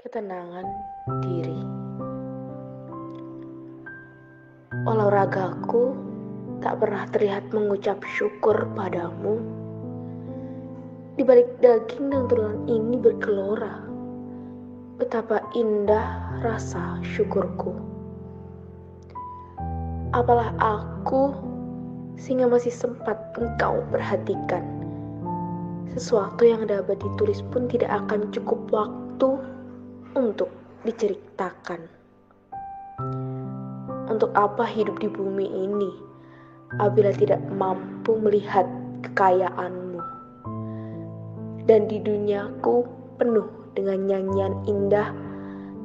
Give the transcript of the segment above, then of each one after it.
ketenangan diri. Olahragaku tak pernah terlihat mengucap syukur padamu. Di balik daging dan tulang ini bergelora. Betapa indah rasa syukurku. Apalah aku sehingga masih sempat engkau perhatikan. Sesuatu yang dapat ditulis pun tidak akan cukup waktu untuk diceritakan. Untuk apa hidup di bumi ini apabila tidak mampu melihat kekayaanmu? Dan di duniaku penuh dengan nyanyian indah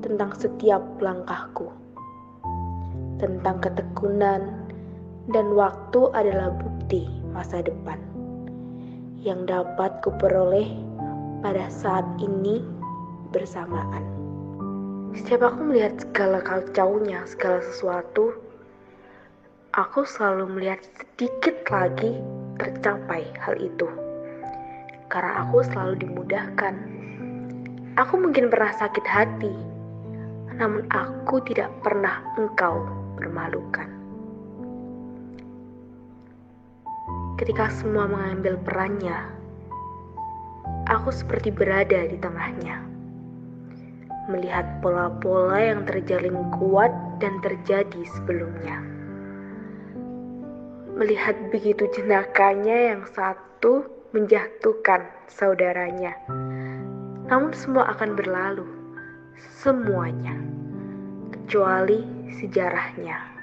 tentang setiap langkahku. Tentang ketekunan dan waktu adalah bukti masa depan yang dapat kuperoleh pada saat ini bersamaan. Setiap aku melihat segala kacaunya, segala sesuatu, aku selalu melihat sedikit lagi tercapai hal itu. Karena aku selalu dimudahkan. Aku mungkin pernah sakit hati, namun aku tidak pernah engkau permalukan. Ketika semua mengambil perannya, aku seperti berada di tengahnya melihat pola-pola yang terjalin kuat dan terjadi sebelumnya. Melihat begitu jenakanya yang satu menjatuhkan saudaranya. Namun semua akan berlalu, semuanya, kecuali sejarahnya.